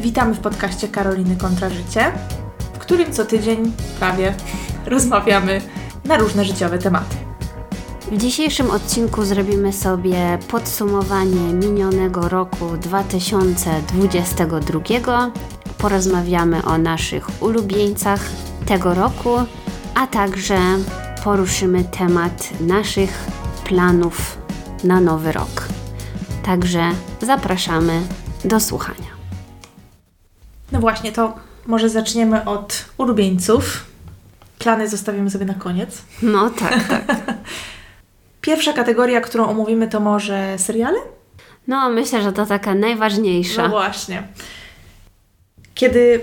Witamy w podcaście Karoliny Kontra Życie, w którym co tydzień prawie rozmawiamy na różne życiowe tematy. W dzisiejszym odcinku zrobimy sobie podsumowanie minionego roku 2022. Porozmawiamy o naszych ulubieńcach tego roku, a także poruszymy temat naszych planów na nowy rok. Także zapraszamy do słuchania. No właśnie, to może zaczniemy od ulubieńców. Plany zostawimy sobie na koniec. No tak, tak. Pierwsza kategoria, którą omówimy, to może seriale? No, myślę, że to taka najważniejsza. No właśnie. Kiedy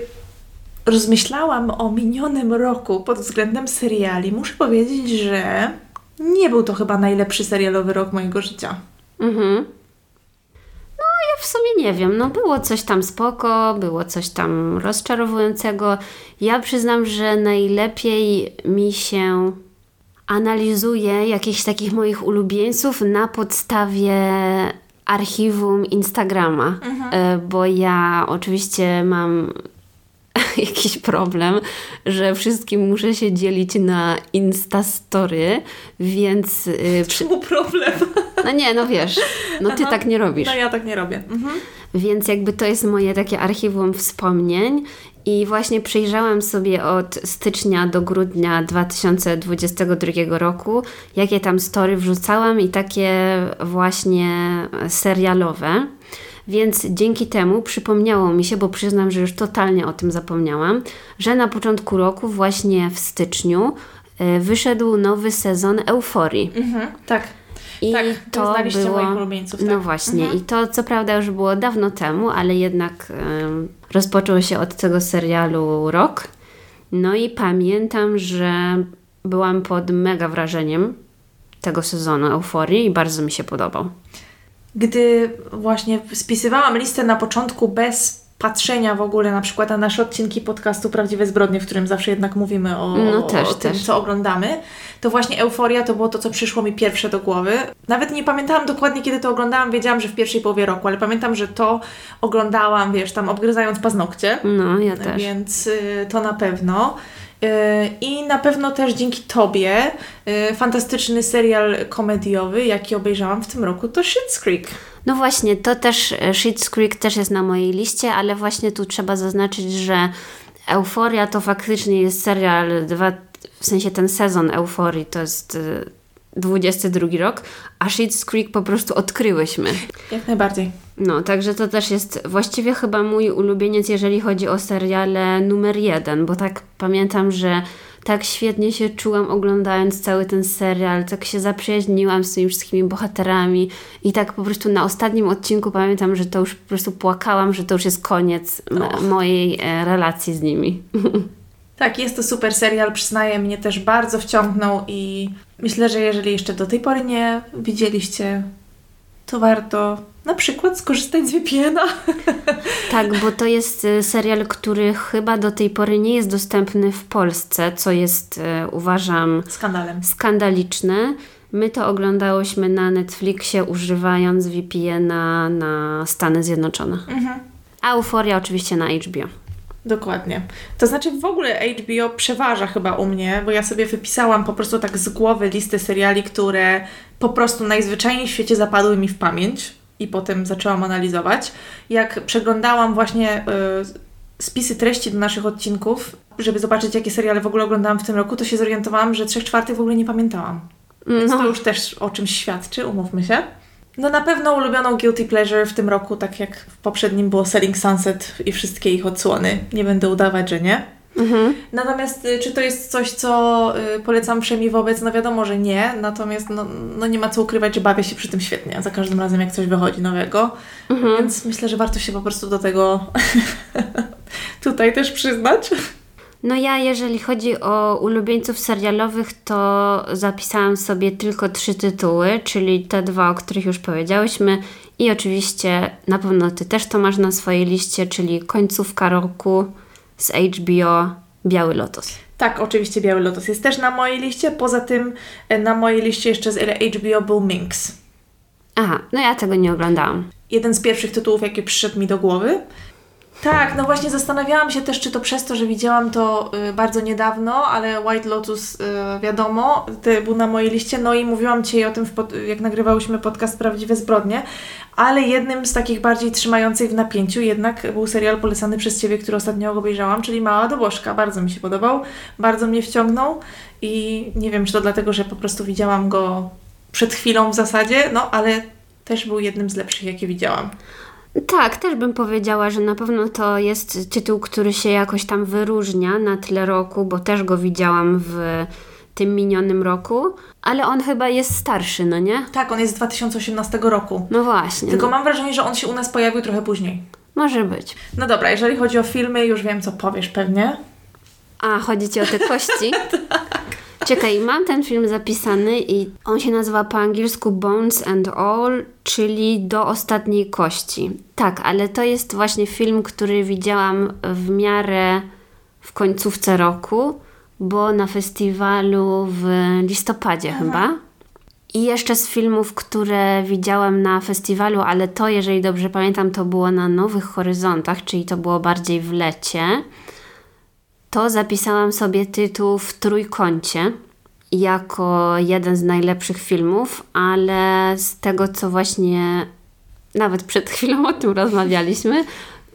rozmyślałam o minionym roku pod względem seriali, muszę powiedzieć, że nie był to chyba najlepszy serialowy rok mojego życia. Mhm. W sumie nie wiem. No, było coś tam spoko, było coś tam rozczarowującego. Ja przyznam, że najlepiej mi się analizuje jakichś takich moich ulubieńców na podstawie archiwum Instagrama, e, bo ja oczywiście mam jakiś problem, że wszystkim muszę się dzielić na Instastory, więc... y, przy- Czemu problem? No nie, no wiesz, no ty Aha. tak nie robisz. No ja tak nie robię. Mhm. Więc jakby to jest moje takie archiwum wspomnień i właśnie przyjrzałam sobie od stycznia do grudnia 2022 roku, jakie tam story wrzucałam i takie właśnie serialowe. Więc dzięki temu przypomniało mi się, bo przyznam, że już totalnie o tym zapomniałam, że na początku roku, właśnie w styczniu, y, wyszedł nowy sezon Euforii. Mhm. Tak. I Tak, to było... moich ulubieńców, tak. No właśnie, i to co prawda już było dawno temu, ale jednak em, rozpoczął się od tego serialu rok. No i pamiętam, że byłam pod mega wrażeniem tego sezonu Euforii i bardzo mi się podobał. Gdy właśnie spisywałam listę na początku bez patrzenia w ogóle na przykład na nasze odcinki podcastu Prawdziwe Zbrodnie, w którym zawsze jednak mówimy o, No też, o tym, też. co oglądamy, to właśnie Euforia to było to, co przyszło mi pierwsze do głowy. Nawet nie pamiętałam dokładnie, kiedy to oglądałam, wiedziałam, że w pierwszej połowie roku, ale pamiętam, że to oglądałam, wiesz, tam obgryzając paznokcie. No, ja też. Więc y, to na pewno. Y, I na pewno też dzięki Tobie y, fantastyczny serial komediowy, jaki obejrzałam w tym roku, to Schitt's Creek. No właśnie, to też e, Schitt's Creek też jest na mojej liście, ale właśnie tu trzeba zaznaczyć, że Euforia to faktycznie jest serial, dwa, w sensie ten sezon Euforii to jest e, 22 rok, a Schitt's Creek po prostu odkryłyśmy. Jak najbardziej. No, także to też jest właściwie chyba mój ulubieniec, jeżeli chodzi o seriale numer jeden, bo tak pamiętam, że tak świetnie się czułam oglądając cały ten serial, tak się zaprzyjaźniłam z tymi wszystkimi bohaterami i tak po prostu na ostatnim odcinku pamiętam, że to już po prostu płakałam, że to już jest koniec mojej e, relacji z nimi. Tak, jest to super serial, przyznaję, mnie też bardzo wciągnął i myślę, że jeżeli jeszcze do tej pory nie widzieliście, to warto na przykład skorzystać z VPN-a. Tak, bo to jest e, serial, który chyba do tej pory nie jest dostępny w Polsce, co jest e, uważam Skandalem. skandaliczne. My to oglądałyśmy na Netflixie używając VPN-a na Stany Zjednoczone. A Euforia oczywiście na HBO. Dokładnie. To znaczy w ogóle HBO przeważa chyba u mnie, bo ja sobie wypisałam po prostu tak z głowy listę seriali, które po prostu najzwyczajniej w świecie zapadły mi w pamięć i potem zaczęłam analizować. Jak przeglądałam właśnie y, spisy treści do naszych odcinków, żeby zobaczyć jakie seriale w ogóle oglądałam w tym roku, to się zorientowałam, że trzech czwartych w ogóle nie pamiętałam. Więc No. to już też o czymś świadczy, umówmy się. No na pewno ulubioną Guilty Pleasure w tym roku, tak jak w poprzednim było Selling Sunset i wszystkie ich odsłony. Nie będę udawać, że nie. Mhm. Natomiast y, czy to jest coś, co y, polecam wszemi wobec? No wiadomo, że nie. Natomiast no, no nie ma co ukrywać, że bawię się przy tym świetnie. Za każdym razem, jak coś wychodzi nowego. Więc myślę, że warto się po prostu do tego tutaj też przyznać. No ja, jeżeli chodzi o ulubieńców serialowych, to zapisałam sobie tylko trzy tytuły, czyli te dwa, o których już powiedziałyśmy i oczywiście na pewno Ty też to masz na swojej liście, czyli końcówka roku z HBO Biały Lotos. Tak, oczywiście Biały Lotos jest też na mojej liście. Poza tym e, na mojej liście jeszcze z HBO był Minx. Aha, no ja tego nie oglądałam. Jeden z pierwszych tytułów, jaki przyszedł mi do głowy. Tak, no właśnie zastanawiałam się też, czy to przez to, że widziałam to y, bardzo niedawno, ale White Lotus y, wiadomo, ty, był na mojej liście, no i mówiłam Ci o tym, jak nagrywałyśmy podcast Prawdziwe Zbrodnie, ale jednym z takich bardziej trzymających w napięciu jednak był serial polecany przez Ciebie, który ostatnio obejrzałam, czyli Mała Dobożka. Bardzo mi się podobał, bardzo mnie wciągnął i nie wiem, czy to dlatego, że po prostu widziałam go przed chwilą w zasadzie, no ale też był jednym z lepszych, jakie widziałam. Tak, też bym powiedziała, że na pewno to jest tytuł, który się jakoś tam wyróżnia na tle roku, bo też go widziałam w tym minionym roku, ale on chyba jest starszy, no nie? Tak, on jest z 2018 roku. No właśnie. Tylko no. mam wrażenie, że on się u nas pojawił trochę później. Może być. No dobra, jeżeli chodzi o filmy, już wiem, co powiesz pewnie. A, chodzi ci o te kości? Czekaj, mam ten film zapisany i on się nazywa po angielsku Bones and All, czyli Do ostatniej kości. Tak, ale to jest właśnie film, który widziałam w miarę w końcówce roku, bo na festiwalu w listopadzie chyba. I jeszcze z filmów, które widziałam na festiwalu, ale to, jeżeli dobrze pamiętam, to było na Nowych Horyzontach, czyli to było bardziej w lecie to zapisałam sobie tytuł w trójkącie jako jeden z najlepszych filmów, ale z tego, co właśnie nawet przed chwilą o tym rozmawialiśmy,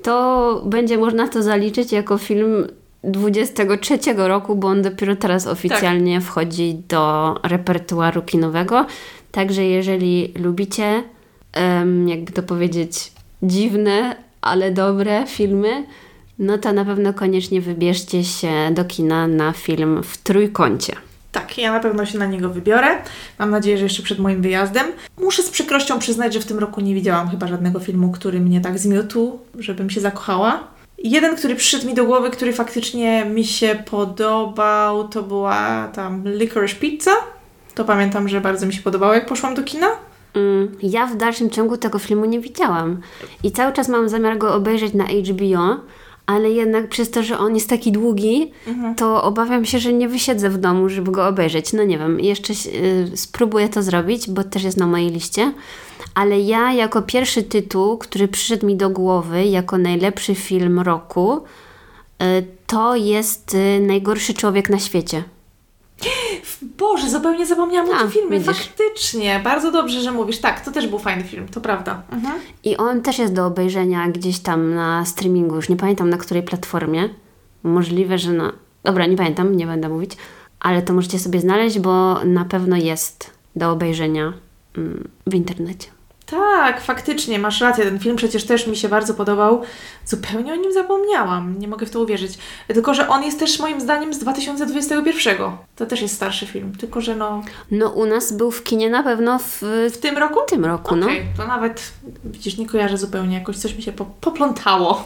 to będzie można to zaliczyć jako film 23 roku, bo on dopiero teraz oficjalnie tak. wchodzi do repertuaru kinowego. Także jeżeli lubicie, jakby to powiedzieć, dziwne, ale dobre filmy, no to na pewno koniecznie wybierzcie się do kina na film w trójkącie. Tak, ja na pewno się na niego wybiorę. Mam nadzieję, że jeszcze przed moim wyjazdem. Muszę z przykrością przyznać, że w tym roku nie widziałam chyba żadnego filmu, który mnie tak zmiótł, żebym się zakochała. Jeden, który przyszedł mi do głowy, który faktycznie mi się podobał, to była tam Licorice Pizza. To pamiętam, że bardzo mi się podobało, jak poszłam do kina. Mm, ja w dalszym ciągu tego filmu nie widziałam. I cały czas mam zamiar go obejrzeć na HBO, ale jednak przez to, że on jest taki długi, mhm. to obawiam się, że nie wysiedzę w domu, żeby go obejrzeć. No nie wiem, jeszcze y, spróbuję to zrobić, bo też jest na mojej liście. Ale ja jako pierwszy tytuł, który przyszedł mi do głowy jako najlepszy film roku, y, to jest y, Najgorszy człowiek na świecie. Boże, zupełnie zapomniałam A, o tym filmie. Widzisz. Faktycznie, bardzo dobrze, że mówisz. Tak, to też był fajny film, to prawda. Mhm. I on też jest do obejrzenia gdzieś tam na streamingu, już nie pamiętam na której platformie. Możliwe, że na. Dobra, nie pamiętam, nie będę mówić, ale to możecie sobie znaleźć, bo na pewno jest do obejrzenia mm, w internecie. Tak, faktycznie, masz rację. Ten film przecież też mi się bardzo podobał. Zupełnie o nim zapomniałam. Nie mogę w to uwierzyć. Tylko, że on jest też moim zdaniem z 2021. To też jest starszy film. Tylko, że no. No, u nas był w kinie na pewno w, w tym roku? W tym roku, okay, no. to nawet, widzisz, nie kojarzę zupełnie. Jakoś coś mi się po, poplątało.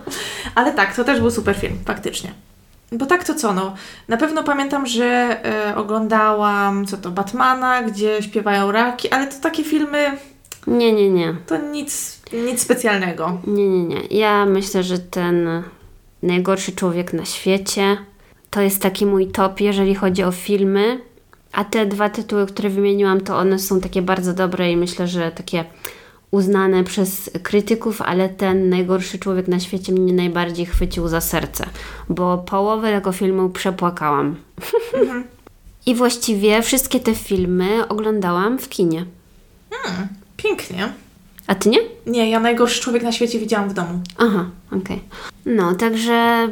Ale tak, to też był super film, faktycznie. Bo tak to co, no. Na pewno pamiętam, że e, oglądałam, co to, Batmana, gdzie śpiewają raki, ale to takie filmy nie, nie, nie. To nic, nic specjalnego. Nie, nie, nie. Ja myślę, że ten najgorszy człowiek na świecie to jest taki mój top, jeżeli chodzi o filmy. A te dwa tytuły, które wymieniłam, to one są takie bardzo dobre i myślę, że takie uznane przez krytyków, ale ten najgorszy człowiek na świecie mnie najbardziej chwycił za serce, bo połowę tego filmu przepłakałam. Mhm. I właściwie wszystkie te filmy oglądałam w kinie. Hmm. Pięknie. A ty nie? Nie, ja najgorszy człowiek na świecie widziałam w domu. Aha, okej. Okay. No, także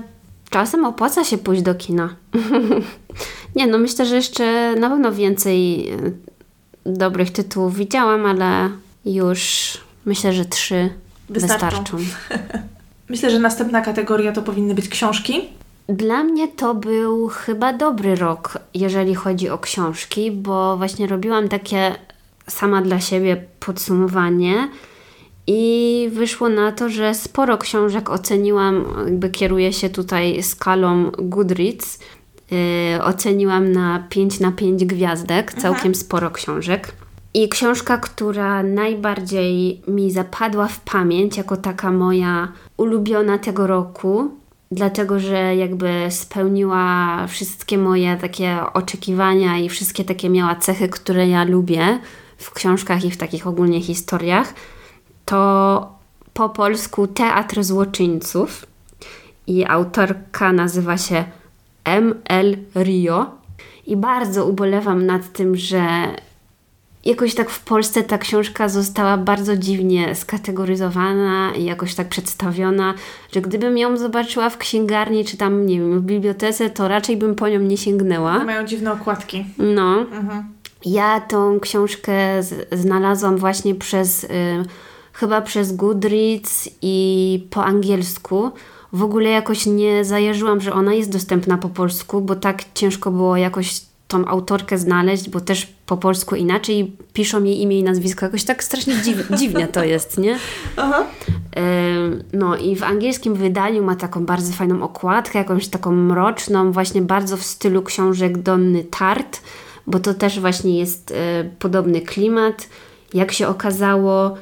czasem opłaca się pójść do kina. nie, no myślę, że jeszcze na pewno więcej e, dobrych tytułów widziałam, ale już myślę, że trzy wystarczą. wystarczą. myślę, że następna kategoria to powinny być książki. Dla mnie to był chyba dobry rok, jeżeli chodzi o książki, bo właśnie robiłam takie sama dla siebie podsumowanie i wyszło na to, że sporo książek oceniłam, jakby kieruję się tutaj skalą Goodreads. Yy, oceniłam na 5 na 5 gwiazdek, całkiem Aha. sporo książek. I książka, która najbardziej mi zapadła w pamięć, jako taka moja ulubiona tego roku, dlatego że jakby spełniła wszystkie moje takie oczekiwania i wszystkie takie miała cechy, które ja lubię, w książkach i w takich ogólnie historiach, to po polsku Teatr Złoczyńców i autorka nazywa się M.L. Rio. I bardzo ubolewam nad tym, że jakoś tak w Polsce ta książka została bardzo dziwnie skategoryzowana i jakoś tak przedstawiona, że gdybym ją zobaczyła w księgarni czy tam, nie wiem, w bibliotece, to raczej bym po nią nie sięgnęła. Mają dziwne okładki. No. Mhm. Ja tą książkę znalazłam właśnie przez, y, chyba przez Goodreads i po angielsku. W ogóle jakoś nie zajarzyłam, że ona jest dostępna po polsku, bo tak ciężko było jakoś tą autorkę znaleźć, bo też po polsku inaczej piszą jej imię i nazwisko. Jakoś tak strasznie dziw, dziwnie to jest, nie? Aha. no i w angielskim wydaniu ma taką bardzo fajną okładkę, jakąś taką mroczną, właśnie bardzo w stylu książek Donny Tart, bo to też właśnie jest e, podobny klimat. Jak się okazało, e,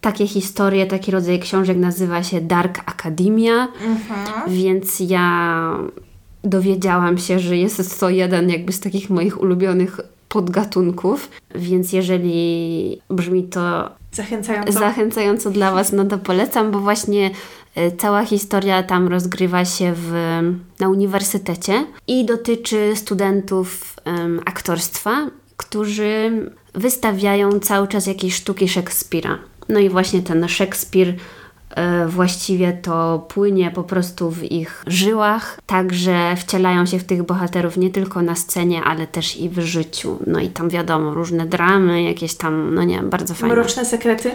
takie historie, taki rodzaj książek nazywa się Dark Academia, mhm. więc ja dowiedziałam się, że jest to jeden jakby z takich moich ulubionych podgatunków, więc jeżeli brzmi to zachęcająco, zachęcająco dla Was, no to polecam, bo właśnie cała historia tam rozgrywa się w, na uniwersytecie i dotyczy studentów um, aktorstwa, którzy wystawiają cały czas jakieś sztuki Szekspira. No i właśnie ten Szekspir E, właściwie to płynie po prostu w ich żyłach, także wcielają się w tych bohaterów nie tylko na scenie, ale też i w życiu. No i tam wiadomo, różne dramy, jakieś tam, no nie, bardzo fajne. Mroczne sekrety?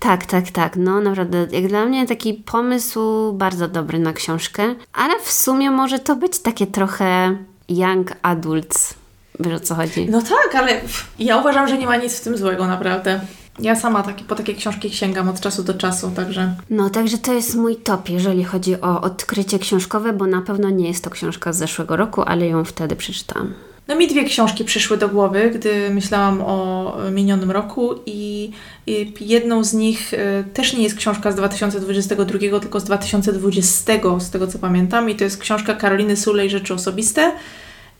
Tak, tak, tak. No naprawdę, jak dla mnie taki pomysł bardzo dobry na książkę, ale w sumie może to być takie trochę young adults. Wiesz o co chodzi? No tak, ale ja uważam, że nie ma nic w tym złego, naprawdę. Ja sama taki, po takie książki sięgam od czasu do czasu, także. No, także to jest mój top, jeżeli chodzi o odkrycie książkowe, bo na pewno nie jest to książka z zeszłego roku, ale ją wtedy przeczytałam. No mi dwie książki przyszły do głowy, gdy myślałam o minionym roku i, i jedną z nich y, też nie jest książka z 2022, tylko z 2020, z tego co pamiętam i to jest książka Karoliny Sulej Rzeczy Osobiste.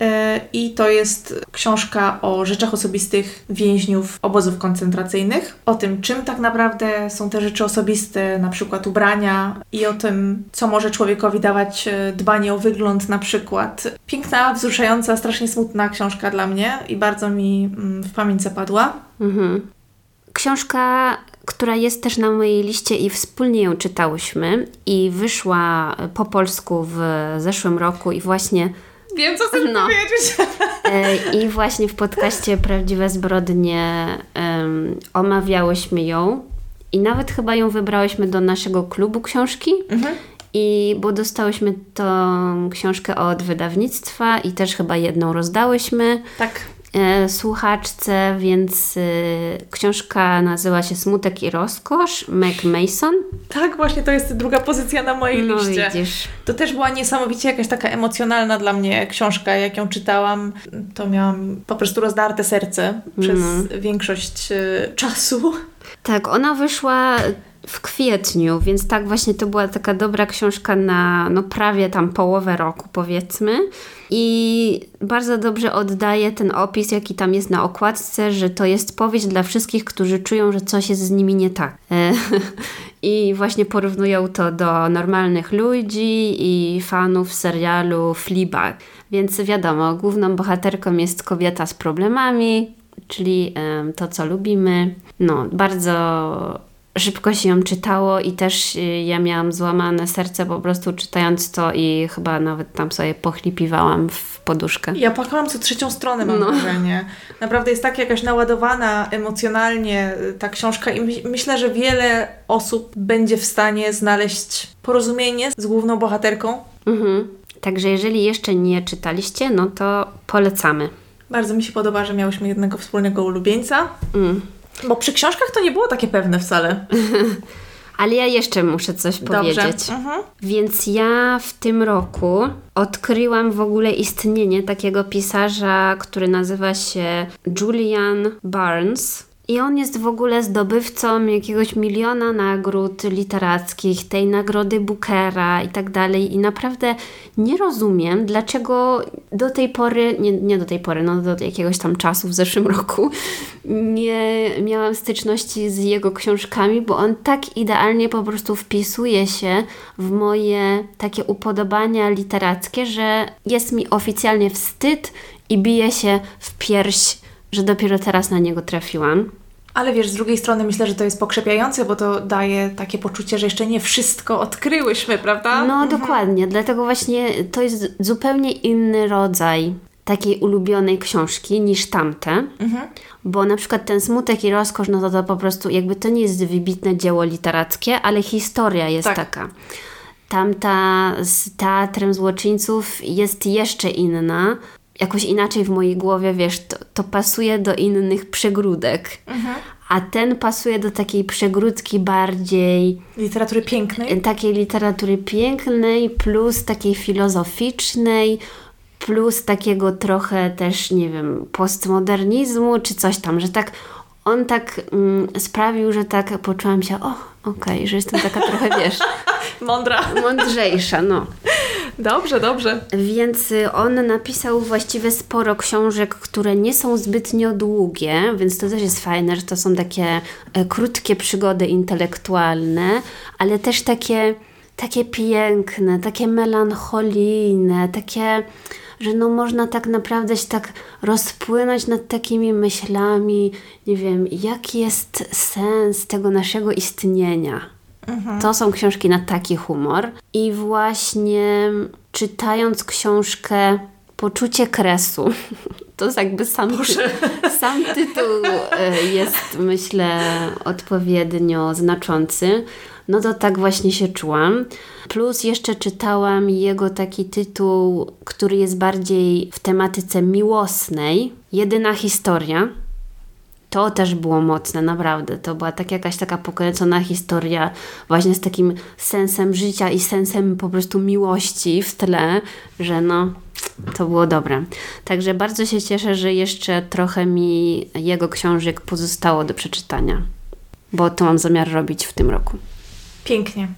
E, I to jest książka o rzeczach osobistych więźniów obozów koncentracyjnych, o tym, czym tak naprawdę są te rzeczy osobiste, na przykład ubrania, i o tym, co może człowiekowi dawać e, dbanie o wygląd, na przykład. Piękna, wzruszająca, strasznie smutna książka dla mnie i bardzo mi mm, w pamięć zapadła. Mhm. Książka która jest też na mojej liście i wspólnie ją czytałyśmy i wyszła po polsku w zeszłym roku i właśnie Wiem, co chcesz no. powiedzieć. E, I właśnie w podcaście Prawdziwe Zbrodnie um, omawiałyśmy ją i nawet chyba ją wybrałyśmy do naszego klubu książki. Mhm. I bo dostałyśmy tą książkę od wydawnictwa i też chyba jedną rozdałyśmy. Tak. E, słuchaczce, więc e, książka nazywa się Smutek i Rozkosz, Meg Mason. Tak, właśnie to jest druga pozycja na mojej no, liście. Widzisz. To też była niesamowicie jakaś taka emocjonalna dla mnie książka. Jak ją czytałam, to miałam po prostu rozdarte serce przez mm. większość e, czasu. Tak, ona wyszła w kwietniu, więc tak właśnie to była taka dobra książka na no prawie tam połowę roku powiedzmy i bardzo dobrze oddaje ten opis, jaki tam jest na okładce, że to jest powieść dla wszystkich, którzy czują, że coś jest z nimi nie tak. E, I właśnie porównują to do normalnych ludzi i fanów serialu Fleabag. Więc wiadomo, główną bohaterką jest kobieta z problemami, czyli to, co lubimy. No, bardzo szybko się ją czytało i też y, ja miałam złamane serce po prostu czytając to i chyba nawet tam sobie pochlipiwałam w poduszkę. Ja płakałam co trzecią stronę, mam no. wrażenie. Naprawdę jest tak jakaś naładowana emocjonalnie y, ta książka i my, myślę, że wiele osób będzie w stanie znaleźć porozumienie z główną bohaterką. Mhm. Także jeżeli jeszcze nie czytaliście, no to polecamy. Bardzo mi się podoba, że miałyśmy jednego wspólnego ulubieńca. Mm. Bo przy książkach to nie było takie pewne wcale. Ale ja jeszcze muszę coś Dobrze. powiedzieć. Mhm. Więc ja w tym roku odkryłam w ogóle istnienie takiego pisarza, który nazywa się Julian Barnes. I on jest w ogóle zdobywcą jakiegoś miliona nagród literackich, tej nagrody Bookera i tak dalej. I naprawdę nie rozumiem, dlaczego do tej pory, nie, nie do tej pory, no do jakiegoś tam czasu w zeszłym roku, nie miałam styczności z jego książkami, bo on tak idealnie po prostu wpisuje się w moje takie upodobania literackie, że jest mi oficjalnie wstyd i bije się w pierś, że dopiero teraz na niego trafiłam. Ale wiesz, z drugiej strony myślę, że to jest pokrzepiające, bo to daje takie poczucie, że jeszcze nie wszystko odkryłyśmy, prawda? No mhm. dokładnie, dlatego właśnie to jest zupełnie inny rodzaj takiej ulubionej książki niż tamte, mhm. bo na przykład ten Smutek i Rozkosz, no to, to po prostu jakby to nie jest wybitne dzieło literackie, ale historia jest tak. taka. Tamta z Teatrem Złoczyńców jest jeszcze inna, jakoś inaczej w mojej głowie, wiesz, to, to pasuje do innych przegródek. Mhm. A ten pasuje do takiej przegródki bardziej. Literatury pięknej? Takiej literatury pięknej, plus takiej filozoficznej, plus takiego trochę też, nie wiem, postmodernizmu czy coś tam, że tak on tak mm, sprawił, że tak poczułam się, o, okej, okay, że jestem taka trochę, wiesz... Mądra. Mądrzejsza, no. Dobrze, dobrze. Więc y, on napisał właściwie sporo książek, które nie są zbytnio długie, więc to też jest fajne, że to są takie e, krótkie przygody intelektualne, ale też takie, takie piękne, takie melancholijne, takie że no można tak naprawdę się tak rozpłynąć nad takimi myślami, nie wiem, jaki jest sens tego naszego istnienia. Mhm. To są książki na taki humor. I właśnie czytając książkę Poczucie kresu, to jest jakby sam, ty sam tytuł e, jest, myślę, odpowiednio znaczący. No to tak właśnie się czułam. Plus jeszcze czytałam jego taki tytuł, który jest bardziej w tematyce miłosnej. Jedyna historia. To też było mocne, naprawdę. To była tak jakaś taka pokręcona historia, właśnie z takim sensem życia i sensem po prostu miłości w tle, że no, to było dobre. Także bardzo się cieszę, że jeszcze trochę mi jego książek pozostało do przeczytania, bo to mam zamiar robić w tym roku. Pięknie.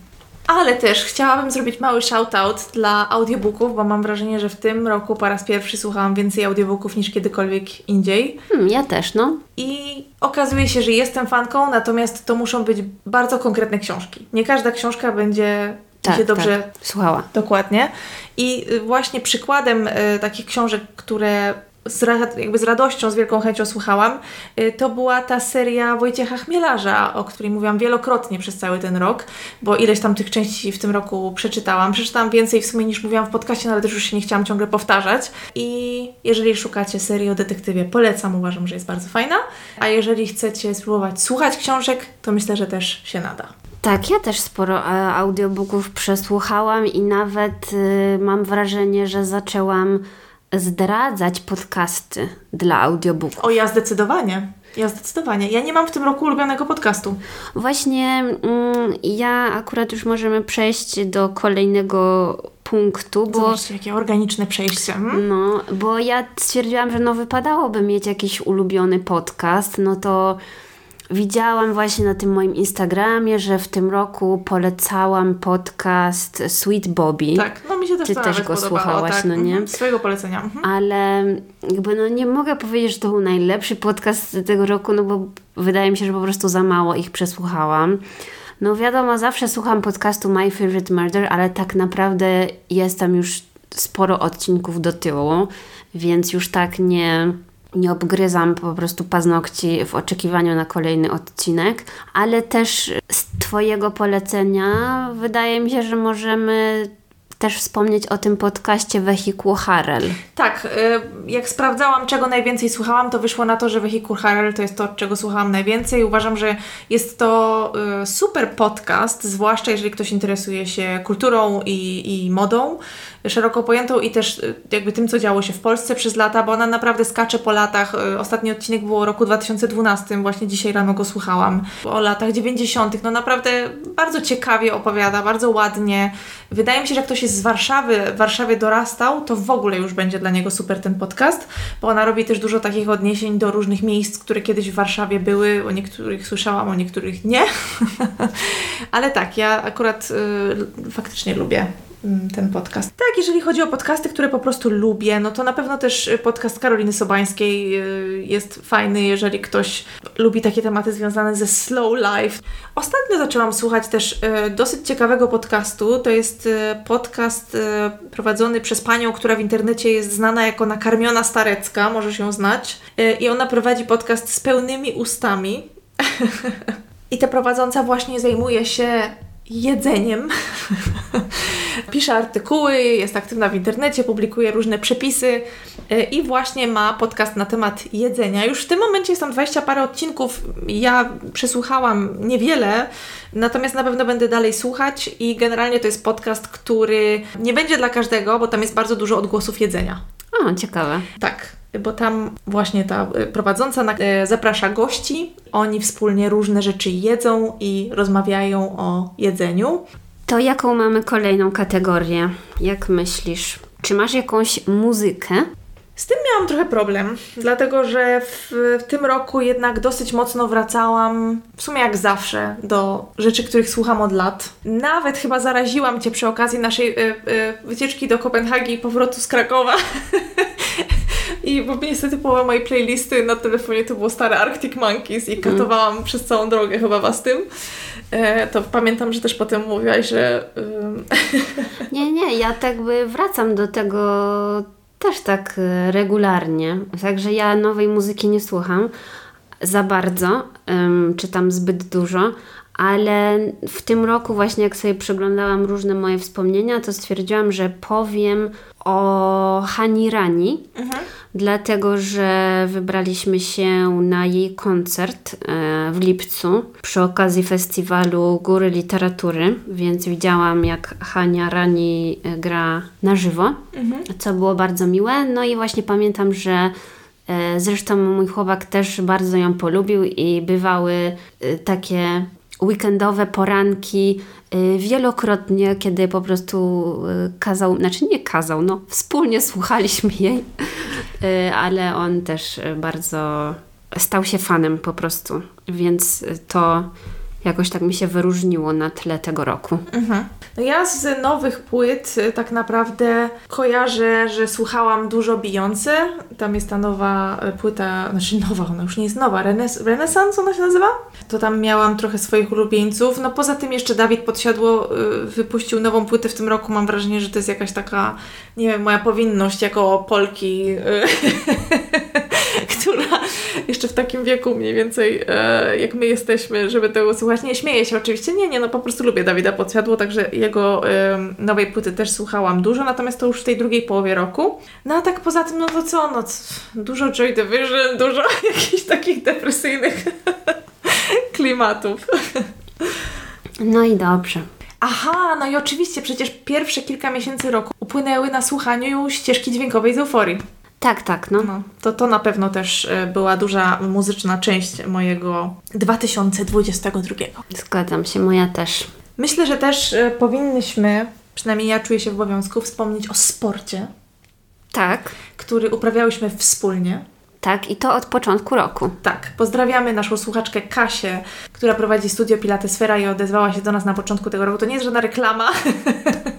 Ale też chciałabym zrobić mały shoutout dla audiobooków, bo mam wrażenie, że w tym roku po raz pierwszy słuchałam więcej audiobooków niż kiedykolwiek indziej. Hmm, ja też, no. I okazuje się, że jestem fanką, natomiast to muszą być bardzo konkretne książki. Nie każda książka będzie tak, się dobrze tak. słuchała. Dokładnie. I właśnie przykładem y, takich książek, które z, jakby z radością, z wielką chęcią słuchałam, y, to była ta seria Wojciecha Chmielarza, o której mówiłam wielokrotnie przez cały ten rok, bo ileś tam tych części w tym roku przeczytałam. Przeczytałam więcej w sumie niż mówiłam w podcaście, no ale też już się nie chciałam ciągle powtarzać. I jeżeli szukacie serii o detektywie, polecam, uważam, że jest bardzo fajna. A jeżeli chcecie spróbować słuchać książek, to myślę, że też się nada. Tak, ja też sporo e, audiobooków przesłuchałam i nawet y, mam wrażenie, że zaczęłam zdradzać podcasty dla audiobooków. O, ja zdecydowanie. Ja zdecydowanie. Ja nie mam w tym roku ulubionego podcastu. Właśnie mm, ja akurat już możemy przejść do kolejnego punktu, bo... Zobaczcie, jakie organiczne przejście. Hmm? No, bo ja stwierdziłam, że no wypadałoby mieć jakiś ulubiony podcast, no to Widziałam właśnie na tym moim Instagramie, że w tym roku polecałam podcast Sweet Bobby. Tak, no się też Ty też go słuchałaś, tak. no nie? Mhm, swojego polecenia. Mhm. Ale jakby no nie mogę powiedzieć, że to był najlepszy podcast tego roku, no bo wydaje mi się, że po prostu za mało ich przesłuchałam. No wiadomo, zawsze słucham podcastu My Favorite Murder, ale tak naprawdę jest tam już sporo odcinków do tyłu, więc już tak nie nie obgryzam po prostu paznokci w oczekiwaniu na kolejny odcinek, ale też z Twojego polecenia wydaje mi się, że możemy też wspomnieć o tym podcaście Wehikuł Harel. Tak, y, jak sprawdzałam, czego najwięcej słuchałam, to wyszło na to, że Wehikuł Harel to jest to, czego słuchałam najwięcej. Uważam, że jest to y, super podcast, zwłaszcza jeżeli ktoś interesuje się kulturą i, i modą szeroko pojętą i też y, jakby tym, co działo się w Polsce przez lata, bo ona naprawdę skacze po latach. Ostatni odcinek było roku 2012, właśnie dzisiaj rano go słuchałam, o latach 90. No naprawdę bardzo ciekawie opowiada, bardzo ładnie. Wydaje mi się, że jak ktoś jest z Warszawy, w Warszawie dorastał, to w ogóle już będzie dla niego super ten podcast, bo ona robi też dużo takich odniesień do różnych miejsc, które kiedyś w Warszawie były. O niektórych słyszałam, o niektórych nie. Ale tak, ja akurat y, faktycznie lubię ten podcast. Tak, jeżeli chodzi o podcasty, które po prostu lubię, no to na pewno też podcast Karoliny Sobańskiej y, jest fajny, jeżeli ktoś lubi takie tematy związane ze slow life. Ostatnio zaczęłam słuchać też y, dosyć ciekawego podcastu. To jest y, podcast prowadzony przez panią, która w internecie jest znana jako Nakarmiona Starecka, możesz ją znać. I ona prowadzi podcast z pełnymi ustami. I ta prowadząca właśnie zajmuje się jedzeniem. Pisze artykuły, jest aktywna w internecie, publikuje różne przepisy e, i właśnie ma podcast na temat jedzenia. Już w tym momencie jest tam 20 parę odcinków. Ja przesłuchałam niewiele, natomiast na pewno będę dalej słuchać i generalnie to jest podcast, który nie będzie dla każdego, bo tam jest bardzo dużo odgłosów jedzenia. O, ciekawe. Tak bo tam właśnie ta y, prowadząca y, zaprasza gości, oni wspólnie różne rzeczy jedzą i rozmawiają o jedzeniu. To jaką mamy kolejną kategorię? Jak myślisz? Czy masz jakąś muzykę? Z tym miałam trochę problem, dlatego że w, w, tym roku jednak dosyć mocno wracałam, w sumie jak zawsze, do rzeczy, których słucham od lat. Nawet chyba zaraziłam Cię przy okazji naszej y, y, wycieczki do Kopenhagi i powrotu z Krakowa. I bo niestety połowa mojej playlisty na telefonie to było stare Arctic Monkeys i mm. katowałam mm. przez całą drogę chyba Was tym. E, to pamiętam, że też potem mówiłaś, że... nie, nie, ja tak by wracam do tego też tak e, regularnie. Także ja nowej muzyki nie słucham za bardzo, um, czytam zbyt dużo, ale w tym roku właśnie jak sobie przeglądałam różne moje wspomnienia, to stwierdziłam, że powiem o Hani Rani, mhm. dlatego że wybraliśmy się na jej koncert e, w lipcu przy okazji festiwalu Góry Literatury, więc widziałam jak Hania Rani e, gra na żywo, mhm. co było bardzo miłe. No i właśnie pamiętam, że e, Zresztą mój chłopak też bardzo ją polubił i bywały takie weekendowe poranki y, wielokrotnie, kiedy po prostu y, kazał, znaczy nie kazał, no wspólnie słuchaliśmy jej, y, ale on też bardzo stał się fanem po prostu, więc to jakoś tak mi się wyróżniło na tle tego roku. Mhm. No ja z nowych płyt y, tak naprawdę kojarzę, że słuchałam dużo Beyoncé. Tam jest ta nowa y, płyta, znaczy nowa, ona już nie jest nowa, Renes Renaissance ona się nazywa? To tam miałam trochę swoich ulubieńców. No poza tym jeszcze Dawid Podsiadło y, wypuścił nową płytę w tym roku. Mam wrażenie, że to jest jakaś taka, nie wiem, moja powinność jako Polki, jeszcze w takim wieku mniej więcej, e, jak my jesteśmy, żeby tego słuchać. Nie śmieję się oczywiście, nie, nie, no po prostu lubię Dawida Podsiadło, także jego e, nowej płyty też słuchałam dużo, natomiast to już w tej drugiej połowie roku. No a tak poza tym, no to co, no dużo Joy Division, dużo jakichś takich depresyjnych klimatów. No i dobrze. Aha, no i oczywiście przecież pierwsze kilka miesięcy roku upłynęły na słuchaniu ścieżki dźwiękowej z euforii. Tak, tak, no. no. to to na pewno też e, była duża muzyczna część mojego 2022. Zgadzam się, moja też. Myślę, że też e, powinnyśmy, przynajmniej ja czuję się w obowiązku, wspomnieć o sporcie. Tak. Który uprawiałyśmy wspólnie. Tak, i to od początku roku. Tak. Pozdrawiamy naszą słuchaczkę Kasię, która prowadzi studio Pilatesfera i odezwała się do nas na początku tego roku. To nie jest żadna reklama.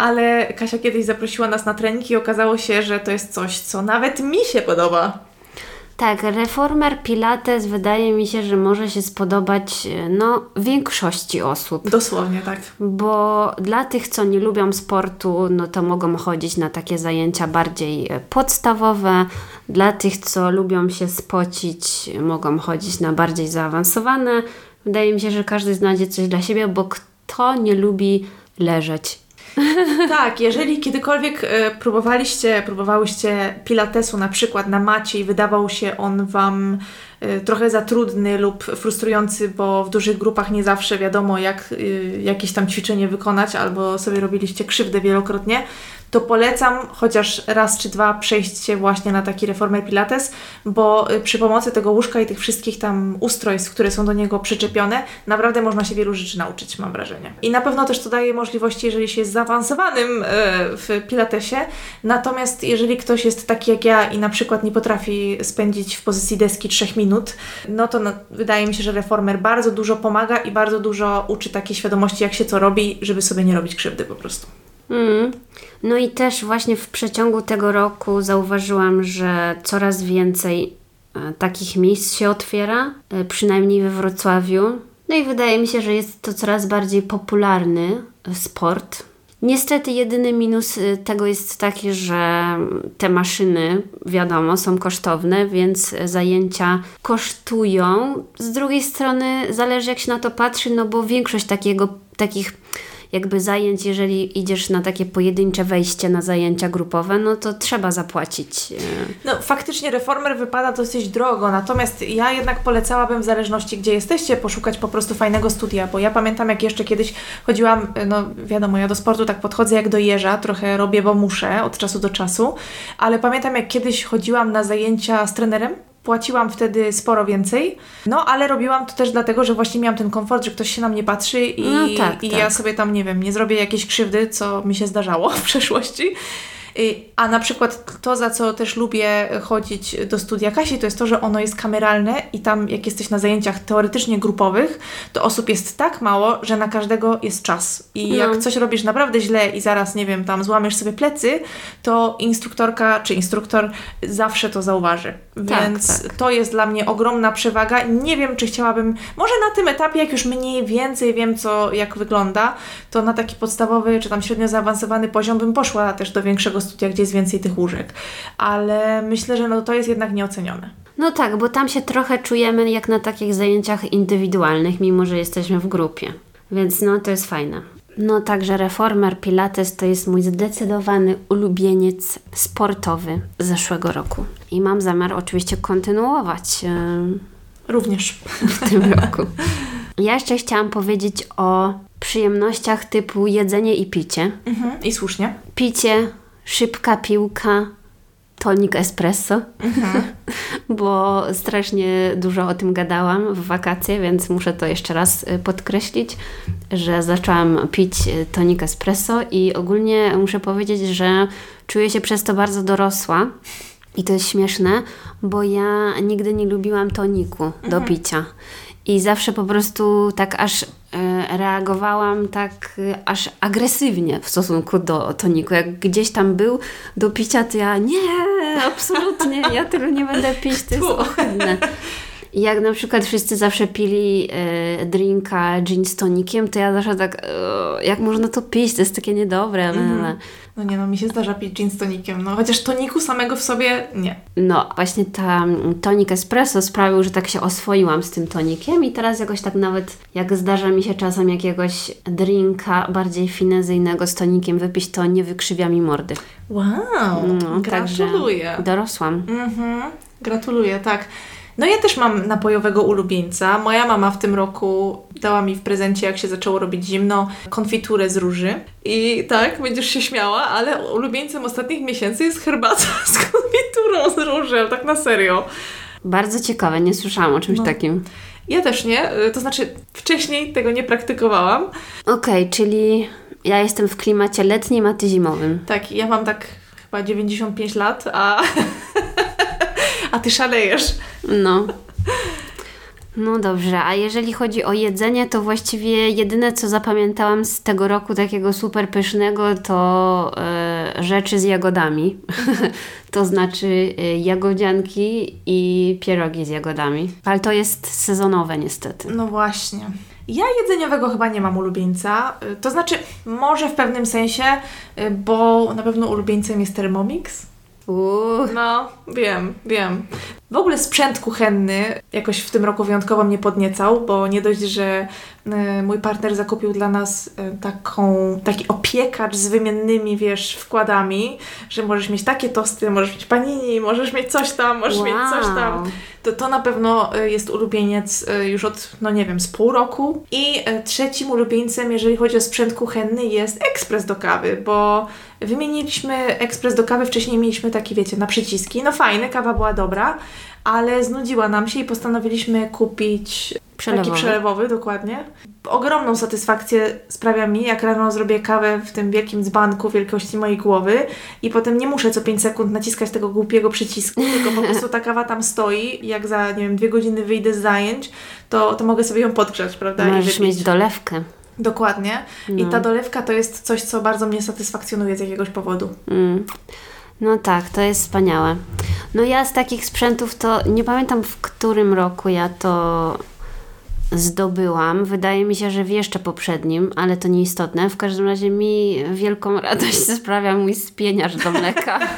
ale Kasia kiedyś zaprosiła nas na trening i okazało się, że to jest coś, co nawet mi się podoba. Tak, reformer Pilates wydaje mi się, że może się spodobać no, większości osób. Dosłownie, tak. Bo dla tych, co nie lubią sportu, no to mogą chodzić na takie zajęcia bardziej e, podstawowe. Dla tych, co lubią się spocić, mogą chodzić na bardziej zaawansowane. Wydaje mi się, że każdy znajdzie coś dla siebie, bo kto nie lubi leżeć tak, jeżeli kiedykolwiek e, próbowaliście, próbowałyście pilatesu na przykład na macie i wydawał się on Wam trochę za trudny lub frustrujący, bo w dużych grupach nie zawsze wiadomo jak e, jakieś tam ćwiczenie wykonać albo sobie robiliście krzywdę wielokrotnie, to polecam chociaż raz czy dwa przejść się właśnie na taki reformer Pilates, bo y, przy pomocy tego łóżka i tych wszystkich tam ustrojstw, które są do niego przyczepione, naprawdę można się wielu rzeczy nauczyć, mam wrażenie. I na pewno też to daje możliwości, jeżeli się jest zaawansowanym w pilatesie. Natomiast jeżeli ktoś jest taki jak ja i na przykład nie potrafi spędzić w pozycji deski 3 minut, no to wydaje mi się, że reformer bardzo dużo pomaga i bardzo dużo uczy takiej świadomości, jak się co robi, żeby sobie nie robić krzywdy po prostu. Mm. No i też właśnie w przeciągu tego roku zauważyłam, że coraz więcej e, takich miejsc się otwiera, e, przynajmniej we Wrocławiu. No i wydaje mi się, że jest to coraz bardziej popularny sport. Niestety jedyny minus tego jest taki, że te maszyny, wiadomo, są kosztowne, więc zajęcia kosztują. Z drugiej strony zależy jak się na to patrzy, no bo większość takiego, takich jakby zajęć, jeżeli idziesz na takie pojedyncze wejście na zajęcia grupowe, no to trzeba zapłacić. E. No faktycznie reformer wypada dosyć drogo, natomiast ja jednak polecałabym w zależności gdzie jesteście poszukać po prostu fajnego studia, bo ja pamiętam jak jeszcze kiedyś chodziłam, no wiadomo, ja do sportu tak podchodzę jak do jeża, trochę robię, bo muszę od czasu do czasu, ale pamiętam jak kiedyś chodziłam na zajęcia z trenerem, Płaciłam wtedy sporo więcej, no ale robiłam to też dlatego, że właśnie miałam ten komfort, że ktoś się na mnie patrzy i, no tak, i tak. ja sobie tam, nie wiem, nie zrobię jakiejś krzywdy, co mi się zdarzało w przeszłości. Y, a na przykład to, za co też lubię chodzić do studia Kasi, to jest to, że ono jest kameralne i tam jak jesteś na zajęciach teoretycznie grupowych, to osób jest tak mało, że na każdego jest czas. I no. jak coś robisz naprawdę źle i zaraz, nie wiem, tam złamiesz sobie plecy, to instruktorka czy instruktor zawsze to zauważy. Tak, Więc tak. to jest dla mnie ogromna przewaga. Nie wiem, czy chciałabym, może na tym etapie, jak już mniej więcej wiem, co, jak wygląda, to na taki podstawowy, czy tam średnio zaawansowany poziom bym poszła też do większego studia, gdzie jest więcej tych łóżek. Ale myślę, że no to jest jednak nieocenione. No tak, bo tam się trochę czujemy jak na takich zajęciach indywidualnych, mimo że jesteśmy w grupie. Więc no to jest fajne. No także reformer Pilates to jest mój zdecydowany ulubieniec sportowy z zeszłego roku. I mam zamiar oczywiście kontynuować. Yy, Również w tym roku. Ja jeszcze chciałam powiedzieć o przyjemnościach typu jedzenie i picie. Mhm, I słusznie. Picie, szybka piłka, tonik espresso, mhm. bo strasznie dużo o tym gadałam w wakacje, więc muszę to jeszcze raz y, podkreślić, że zaczęłam pić y, tonik espresso i ogólnie muszę powiedzieć, że czuję się przez to bardzo dorosła. I to jest śmieszne, bo ja nigdy nie lubiłam toniku mhm. do picia. I zawsze po prostu tak aż e, reagowałam tak e, aż agresywnie w stosunku do toniku. Jak gdzieś tam był do picia, to ja nie, absolutnie, ja tego nie będę pić, to jest ohydne. I jak na przykład wszyscy zawsze pili e, drinka gin z tonikiem, to ja zawsze tak, e, jak można to pić, to jest takie niedobre. Mm. No nie no, mi się zdarza pić gin z tonikiem, no chociaż toniku samego w sobie nie. No, właśnie ta tonik espresso sprawił, że tak się oswoiłam z tym tonikiem i teraz jakoś tak nawet, jak zdarza mi się czasem jakiegoś drinka bardziej finezyjnego z tonikiem wypić, to nie wykrzywia mi mordy. Wow, no, gratuluję. dorosłam. Mhm, gratuluję, tak. No ja też mam napojowego ulubieńca. Moja mama w tym roku dała mi w prezencie, jak się zaczęło robić zimno, konfiturę z róży. I tak, będziesz się śmiała, ale ulubieńcem ostatnich miesięcy jest herbata z konfiturą z róży, tak na serio. Bardzo ciekawe, nie słyszałam o czymś no. takim. Ja też nie, to znaczy wcześniej tego nie praktykowałam. Okej, okay, czyli ja jestem w klimacie letnim, a ty zimowym. Tak, ja mam tak chyba 95 lat, a a ty szalejesz. No. No dobrze, a jeżeli chodzi o jedzenie, to właściwie jedyne co zapamiętałam z tego roku takiego super pysznego to e, rzeczy z jagodami. to znaczy e, jagodzianki i pierogi z jagodami. Ale to jest sezonowe niestety. No właśnie. Ja jedzeniowego chyba nie mam ulubieńca. E, to znaczy, może w pewnym sensie, bo na pewno ulubieńcem jest Thermomix. Uuu. No, wiem, wiem. W ogóle sprzęt kuchenny jakoś w tym roku wyjątkowo mnie podniecał, bo nie dość, że mój partner zakupił dla nas y, taką, taki opiekacz z wymiennymi, wiesz, wkładami, że możesz mieć takie tosty, możesz mieć panini, możesz mieć coś tam, możesz wow. mieć coś tam. To, to na pewno y, jest ulubieniec już od, no nie wiem, z pół roku. I trzecim ulubieńcem, jeżeli chodzi o sprzęt kuchenny, jest ekspres do kawy, bo wymieniliśmy ekspres do kawy, wcześniej mieliśmy taki, wiecie, na przyciski. No fajne, kawa była dobra, ale znudziła nam się i postanowiliśmy kupić Przelewowy. Taki przelewowy, dokładnie. Ogromną satysfakcję sprawia mi, jak rano zrobię kawę w tym wielkim dzbanku wielkości mojej głowy i potem nie muszę co 5 sekund naciskać tego głupiego przycisku, tylko po prostu ta kawa tam stoi i jak za, nie wiem, dwie godziny wyjdę z zajęć, to, to mogę sobie ją podgrzać, prawda? I Możesz mieć dolewkę. Dokładnie. I No. ta dolewka to jest coś, co bardzo mnie satysfakcjonuje z jakiegoś powodu. Mm. No tak, to jest wspaniałe. No ja z takich sprzętów to nie pamiętam w którym roku ja to zdobyłam. Wydaje mi się, że w jeszcze poprzednim, ale to nieistotne. W każdym razie mi wielką radość sprawia mój spieniarz do mleka.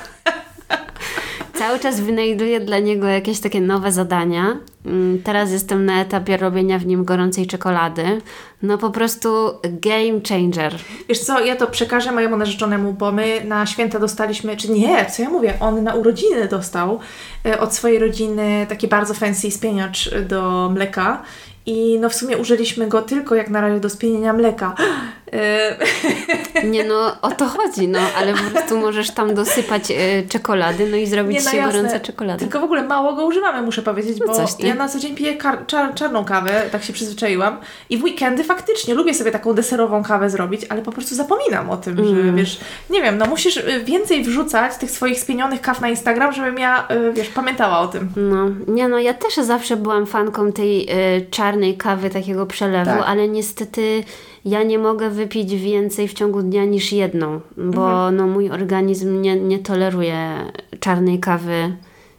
Cały czas wynajduję dla niego jakieś takie nowe zadania. Mm, Teraz jestem na etapie robienia w nim gorącej czekolady. No po prostu game changer. Wiesz co, ja to przekażę mojemu narzeczonemu, bo my na święta dostaliśmy, czy nie, co ja mówię, on na urodziny dostał e, od swojej rodziny taki bardzo fancy spieniacz do mleka. I no w sumie użyliśmy go tylko jak na razie do spienienia mleka. E, Nie no, o to chodzi, no, ale po prostu możesz tam dosypać e, czekolady, no i zrobić Nie, no się jasne. gorąca czekolada. Tylko w ogóle mało go używamy, muszę powiedzieć, No bo ty. ja na co dzień piję czar- czarną kawę, tak się przyzwyczaiłam. I w weekendy faktycznie lubię sobie taką deserową kawę zrobić, ale po prostu zapominam o tym, że Mm. wiesz, nie wiem, no musisz y, więcej wrzucać tych swoich spienionych kaw na Instagram, żebym ja, y, wiesz, pamiętała o tym. No, nie no, ja też zawsze byłam fanką tej e, czarnej kawy, takiego przelewu, Tak. ale niestety ja nie mogę wypić więcej w ciągu dnia niż jedną, bo Mhm. no, mój organizm nie, nie toleruje czarnej kawy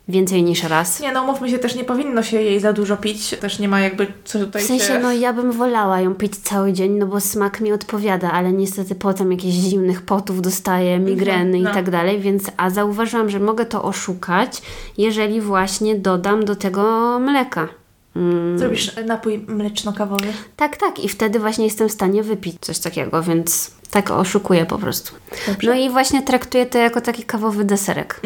więcej niż raz. Nie no, mówmy się, też nie powinno się jej za dużo pić, też nie ma jakby co tutaj W sensie, się... no ja bym wolała ją pić cały dzień, no bo smak mi odpowiada, ale niestety potem jakichś zimnych potów dostaję, migreny no. i tak dalej, więc a zauważyłam, że mogę to oszukać, jeżeli właśnie dodam do tego mleka. Mm, Zrobisz napój mleczno-kawowy. tak, tak i wtedy właśnie jestem w stanie wypić coś takiego, więc tak oszukuję po prostu. Dobrze. No i właśnie traktuję to jako taki kawowy deserek.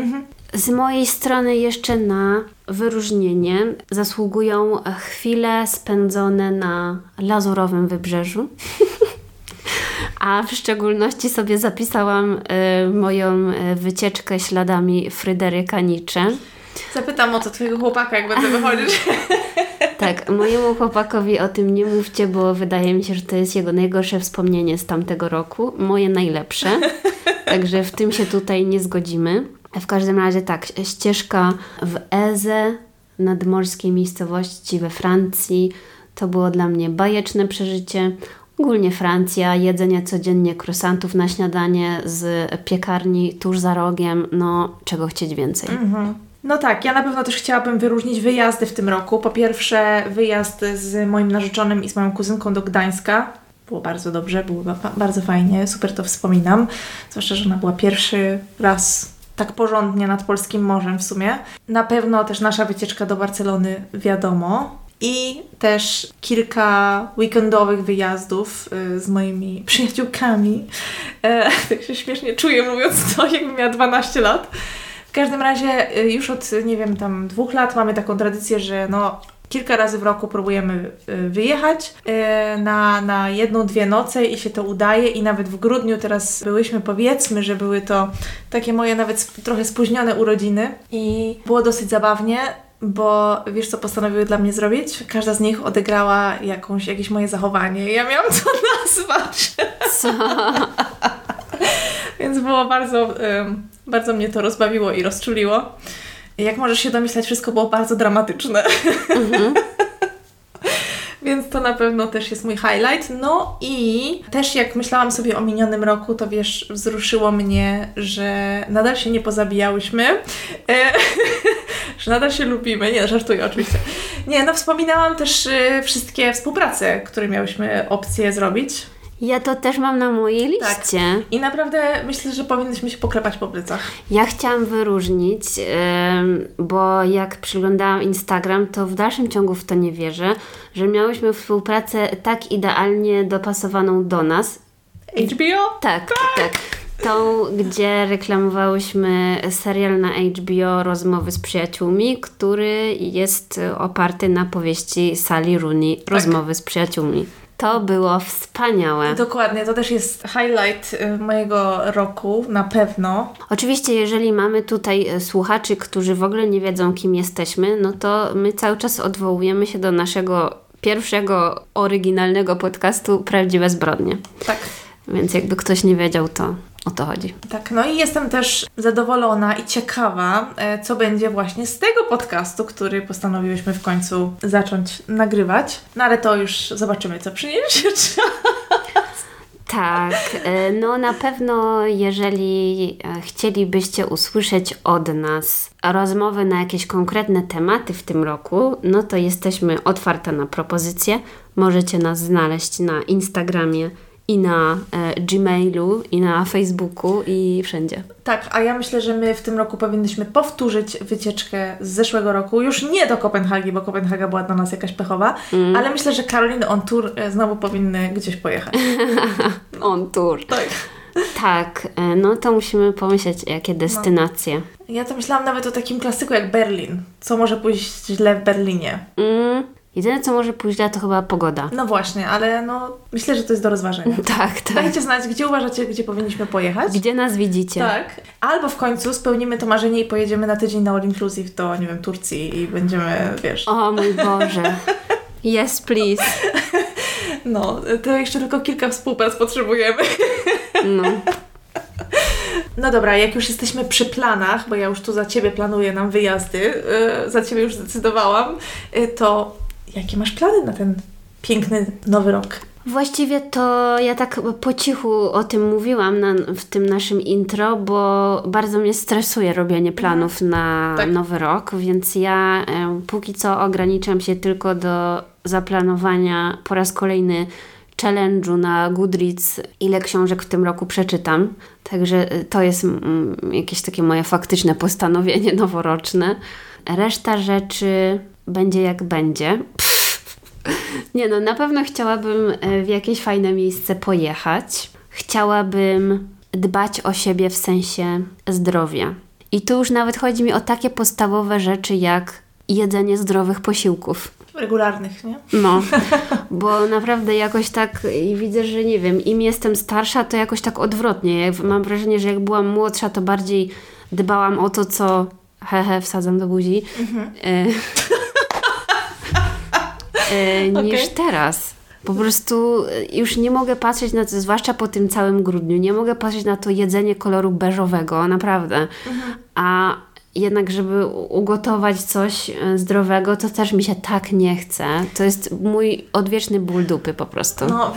Z mojej strony jeszcze na wyróżnienie zasługują chwile spędzone na lazurowym wybrzeżu. A w szczególności sobie zapisałam y, moją y, wycieczkę śladami Fryderyka Nietzsche. Zapytam o to twojego chłopaka, jak będę wychodzić. Tak, mojemu chłopakowi o tym nie mówcie, bo wydaje mi się, że to jest jego najgorsze wspomnienie z tamtego roku. Moje najlepsze. Także w tym się tutaj nie zgodzimy. W każdym razie tak, ścieżka w Eze, nadmorskiej miejscowości we Francji. To było dla mnie bajeczne przeżycie. Ogólnie Francja, jedzenie codziennie krosantów na śniadanie z piekarni tuż za rogiem. No, czego chcieć więcej. No tak, ja na pewno też chciałabym wyróżnić wyjazdy w tym roku. Po pierwsze, wyjazd z moim narzeczonym i z moją kuzynką do Gdańska. Było bardzo dobrze, było ba- bardzo fajnie, super to wspominam. Zwłaszcza, że ona była pierwszy raz tak porządnie nad polskim morzem w sumie. Na pewno też nasza wycieczka do Barcelony, wiadomo. I też kilka weekendowych wyjazdów y, z moimi przyjaciółkami. E, tak się śmiesznie czuję mówiąc to, jakbym miała 12 lat. W każdym razie y, już od, nie wiem, tam dwóch lat mamy taką tradycję, że no kilka razy w roku próbujemy y, wyjechać y, na, na jedną, dwie noce i się to udaje i nawet w grudniu teraz byłyśmy, powiedzmy, że były to takie moje nawet trochę spóźnione urodziny i było dosyć zabawnie. Bo wiesz, co postanowiły dla mnie zrobić? Każda z nich odegrała jakąś, jakieś moje zachowanie. Ja miałam to nazwać. Co? Więc było bardzo, bardzo mnie to rozbawiło i rozczuliło. Jak możesz się domyślać, wszystko było bardzo dramatyczne. Więc to na pewno też jest mój highlight. No i też jak myślałam sobie o minionym roku, to wiesz, wzruszyło mnie, że nadal się nie pozabijałyśmy. E, że nadal się lubimy. Nie, żartuję oczywiście. Nie, no wspominałam też y, wszystkie współprace, które miałyśmy opcję zrobić. Ja to też mam na mojej Tak. liście. I naprawdę myślę, że powinnyśmy się poklepać po plecach. Ja chciałam wyróżnić, bo jak przyglądałam Instagram, to w dalszym ciągu w to nie wierzę, że miałyśmy współpracę tak idealnie dopasowaną do nas. HBO? Tak, tak. Tą, gdzie reklamowałyśmy serial na HBO Rozmowy z przyjaciółmi, który jest oparty na powieści Sally Rooney Rozmowy z przyjaciółmi. To było wspaniałe. Dokładnie, to też jest highlight y, mojego roku, na pewno. Oczywiście, jeżeli mamy tutaj e, słuchaczy, którzy w ogóle nie wiedzą, kim jesteśmy, no to my cały czas odwołujemy się do naszego pierwszego oryginalnego podcastu Prawdziwe Zbrodnie. Tak. Więc jakby ktoś nie wiedział, to o to chodzi. Tak, no i jestem też zadowolona i ciekawa, e, co będzie właśnie z tego podcastu, który postanowiłyśmy w końcu zacząć nagrywać. No ale to już zobaczymy, co przyniesie Tak, e, no na pewno jeżeli e, chcielibyście usłyszeć od nas rozmowy na jakieś konkretne tematy w tym roku, no to jesteśmy otwarte na propozycje. Możecie nas znaleźć na Instagramie i na e, Gmailu, i na Facebooku, i wszędzie. Tak, a ja myślę, że my w tym roku powinnyśmy powtórzyć wycieczkę z zeszłego roku. Już nie do Kopenhagi, bo Kopenhaga była dla nas jakaś pechowa, mm. ale myślę, że Karoliny on tour e, znowu powinny gdzieś pojechać. on tour. Tak. Tak, e, no to musimy pomyśleć, jakie no. destynacje. No. Ja to myślałam nawet o takim klasyku jak Berlin. Co może pójść źle w Berlinie? Mm, Jedyne, co może pójść źle, to chyba pogoda. No właśnie, ale no myślę, że to jest do rozważenia. tak, tak. Dajcie znać, gdzie uważacie, gdzie powinniśmy pojechać. Gdzie nas widzicie. Tak. Albo w końcu spełnimy to marzenie i pojedziemy na tydzień na All Inclusive do, nie wiem, Turcji i będziemy, wiesz... O mój Boże. Yes, please. No, to jeszcze tylko kilka współprac potrzebujemy. No. No dobra, jak już jesteśmy przy planach, bo ja już tu za Ciebie planuję nam wyjazdy, yy, za Ciebie już zdecydowałam, yy, to Jakie masz plany na ten piękny nowy rok? Właściwie to ja tak po cichu o tym mówiłam na, w tym naszym intro, bo bardzo mnie stresuje robienie planów mhm. na tak. nowy rok, więc ja e, póki co ograniczam się tylko do zaplanowania po raz kolejny challenge'u na Goodreads, ile książek w tym roku przeczytam. Także e, to jest mm, jakieś takie moje faktyczne postanowienie noworoczne. Reszta rzeczy będzie jak będzie. Nie no, na pewno chciałabym e, w jakieś fajne miejsce pojechać. Chciałabym dbać o siebie w sensie zdrowia. I tu już nawet chodzi mi o takie podstawowe rzeczy jak jedzenie zdrowych posiłków. Regularnych, nie? No, bo naprawdę jakoś tak i widzę, że nie wiem, im jestem starsza, to jakoś tak odwrotnie. Mam wrażenie, że jak byłam młodsza, to bardziej dbałam o to, co hehe, wsadzam do buzi. Mhm. E, e, niż okay. teraz. Po prostu e, już nie mogę patrzeć na to, zwłaszcza po tym całym grudniu, nie mogę patrzeć na to jedzenie koloru beżowego, naprawdę. Mhm. A jednak, żeby ugotować coś e, zdrowego, to też mi się tak nie chce. To jest mój odwieczny ból dupy po prostu. No,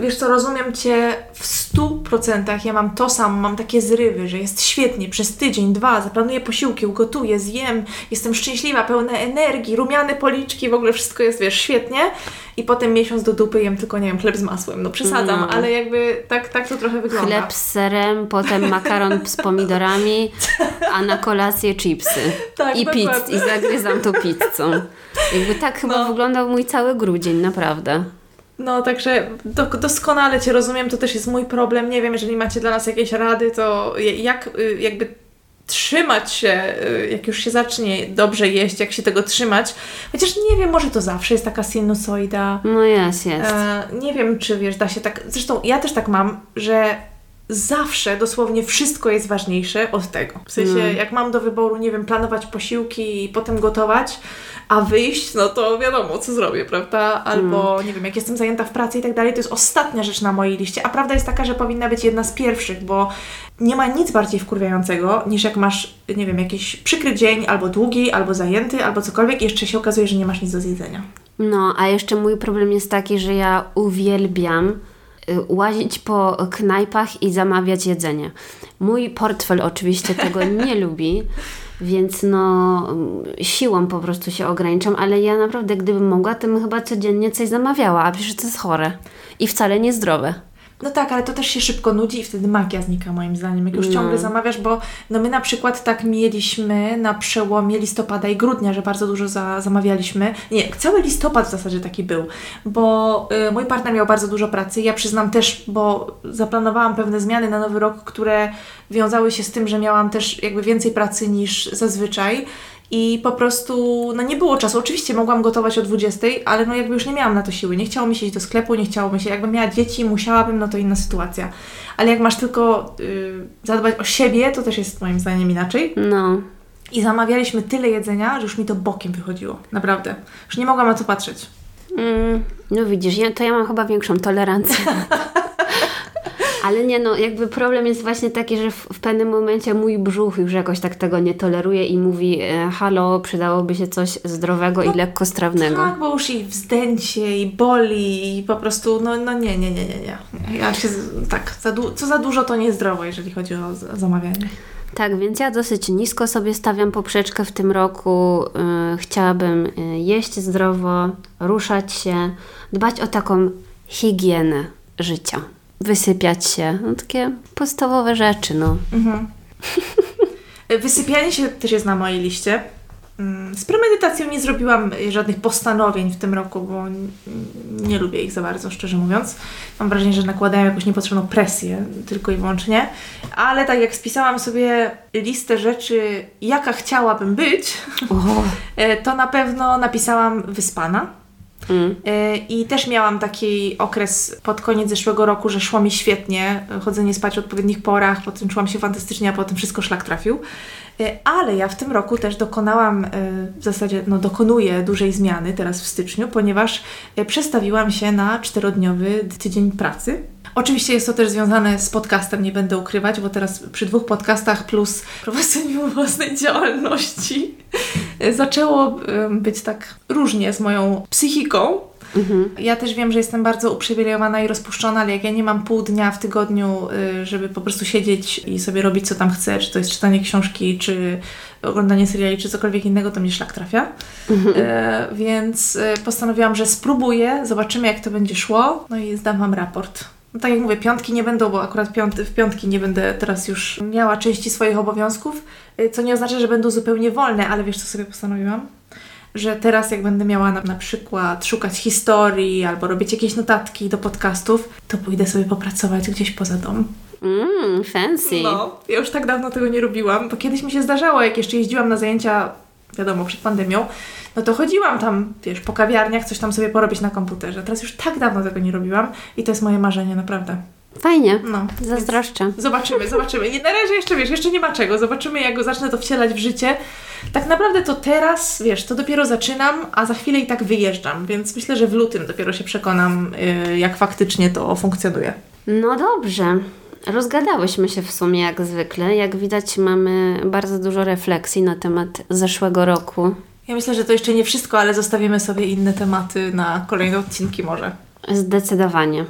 wiesz co, rozumiem Cię w stu procentach. Ja mam to samo, mam takie zrywy, że jest świetnie, przez tydzień, dwa, zaplanuję posiłki, ugotuję, zjem, jestem szczęśliwa, pełna energii, rumiane policzki, w ogóle wszystko jest, wiesz, świetnie i potem miesiąc do dupy jem tylko, nie wiem, chleb z masłem. No przesadzam, mm. ale jakby tak, tak to trochę wygląda. Chleb z serem, potem makaron z pomidorami, a na kolację chipsy. Tak, I pizz, i zagryzam to pizzą. Jakby tak chyba no. wyglądał mój cały grudzień, naprawdę. No, także do, doskonale Cię rozumiem, to też jest mój problem. Nie wiem, jeżeli macie dla nas jakieś rady, to jak y, jakby trzymać się, y, jak już się zacznie dobrze jeść, jak się tego trzymać. Chociaż nie wiem, może to zawsze jest taka sinusoida. No jest, jest. E, nie wiem, czy wiesz, da się tak. Zresztą ja też tak mam, że zawsze dosłownie wszystko jest ważniejsze od tego. W sensie, mm. jak mam do wyboru, nie wiem, planować posiłki i potem gotować, a wyjść, no to wiadomo, co zrobię, prawda? Albo, mm. nie wiem, jak jestem zajęta w pracy i tak dalej, to jest ostatnia rzecz na mojej liście. A prawda jest taka, że powinna być jedna z pierwszych, bo nie ma nic bardziej wkurwiającego, niż jak masz, nie wiem, jakiś przykry dzień, albo długi, albo zajęty, albo cokolwiek i jeszcze się okazuje, że nie masz nic do zjedzenia. No, a jeszcze mój problem jest taki, że ja uwielbiam łazić po knajpach i zamawiać jedzenie. Mój portfel oczywiście tego nie lubi, więc no siłą po prostu się ograniczam, ale ja naprawdę gdybym mogła, to bym chyba codziennie coś zamawiała, a przecież to jest chore i wcale niezdrowe. No tak, ale to też się szybko nudzi i wtedy magia znika moim zdaniem, jak już no. ciągle zamawiasz, bo no my na przykład tak mieliśmy na przełomie listopada i grudnia, że bardzo dużo za, zamawialiśmy. Nie, cały listopad w zasadzie taki był, bo y, mój partner miał bardzo dużo pracy, ja przyznam też, bo zaplanowałam pewne zmiany na nowy rok, które wiązały się z tym, że miałam też jakby więcej pracy niż zazwyczaj i po prostu no nie było czasu. Oczywiście mogłam gotować o 20, ale no jakby już nie miałam na to siły. Nie chciało mi się iść do sklepu, nie chciało mi się, jakbym miała dzieci, musiałabym, no to inna sytuacja. Ale jak masz tylko yy, zadbać o siebie, to też jest moim zdaniem inaczej. No. I zamawialiśmy tyle jedzenia, że już mi to bokiem wychodziło. Naprawdę. Już nie mogłam na to patrzeć. Mm, no widzisz, ja, to ja mam chyba większą tolerancję. Ale nie, no jakby problem jest właśnie taki, że w, w, pewnym momencie mój brzuch już jakoś tak tego nie toleruje i mówi e, halo, przydałoby się coś zdrowego no, i lekkostrawnego. Tak, bo już i wzdęcie, i boli, i po prostu, no, no nie, nie, nie, nie, nie. Ja się, tak, za co za dużo to niezdrowo, jeżeli chodzi o zamawianie. Tak, więc ja dosyć nisko sobie stawiam poprzeczkę w tym roku. Yy, chciałabym yy, jeść zdrowo, ruszać się, dbać o taką higienę życia wysypiać się. No, takie podstawowe rzeczy, no. Mhm. Wysypianie się też jest na mojej liście. Mm, z premedytacją nie zrobiłam żadnych postanowień w tym roku, bo nie lubię ich za bardzo, szczerze mówiąc. Mam wrażenie, że nakładają jakąś niepotrzebną presję tylko i wyłącznie. Ale tak jak spisałam sobie listę rzeczy, jaka chciałabym być, oh. to na pewno napisałam wyspana Mm. E, I też miałam taki okres pod koniec zeszłego roku, że szło mi świetnie, chodzenie spać w odpowiednich porach, potem czułam się fantastycznie, a potem wszystko szlak trafił. E, ale ja w tym roku też dokonałam, e, w zasadzie no, dokonuję dużej zmiany teraz w styczniu, ponieważ przestawiłam się na czterodniowy tydzień pracy. Oczywiście jest to też związane z podcastem, nie będę ukrywać, bo teraz przy dwóch podcastach plus prowadzeniu własnej działalności zaczęło być tak różnie z moją psychiką. Mhm. Ja też wiem, że jestem bardzo uprzywilejowana i rozpuszczona, ale jak ja nie mam pół dnia w tygodniu, y, żeby po prostu siedzieć i sobie robić co tam chcę, czy to jest czytanie książki, czy oglądanie seriali, czy cokolwiek innego, to mnie szlak trafia. Mhm. E, więc y, postanowiłam, że spróbuję, zobaczymy jak to będzie szło, no i zdam Wam raport. No tak jak mówię, piątki nie będą, bo akurat piąty, w piątki nie będę teraz już miała części swoich obowiązków, y, co nie oznacza, że będą zupełnie wolne, ale wiesz co sobie postanowiłam? Że teraz jak będę miała na, na przykład szukać historii albo robić jakieś notatki do podcastów, to pójdę sobie popracować gdzieś poza dom. Mmm, fancy. No, ja już tak dawno tego nie robiłam, bo kiedyś mi się zdarzało, jak jeszcze jeździłam na zajęcia, wiadomo, przed pandemią, no to chodziłam tam, wiesz, po kawiarniach, coś tam sobie porobić na komputerze. Teraz już tak dawno tego nie robiłam i to jest moje marzenie, naprawdę. Fajnie. No, Zazdroszczę. Zobaczymy, zobaczymy. Nie, na razie jeszcze, wiesz, jeszcze nie ma czego. Zobaczymy, jak go zacznę to wcielać w życie. Tak naprawdę to teraz, wiesz, to dopiero zaczynam, a za chwilę i tak wyjeżdżam, więc myślę, że w lutym dopiero się przekonam, yy, jak faktycznie to funkcjonuje. No dobrze. Rozgadałyśmy się w sumie jak zwykle. Jak widać, mamy bardzo dużo refleksji na temat zeszłego roku. Ja myślę, że to jeszcze nie wszystko, ale zostawimy sobie inne tematy na kolejne odcinki może. Zdecydowanie.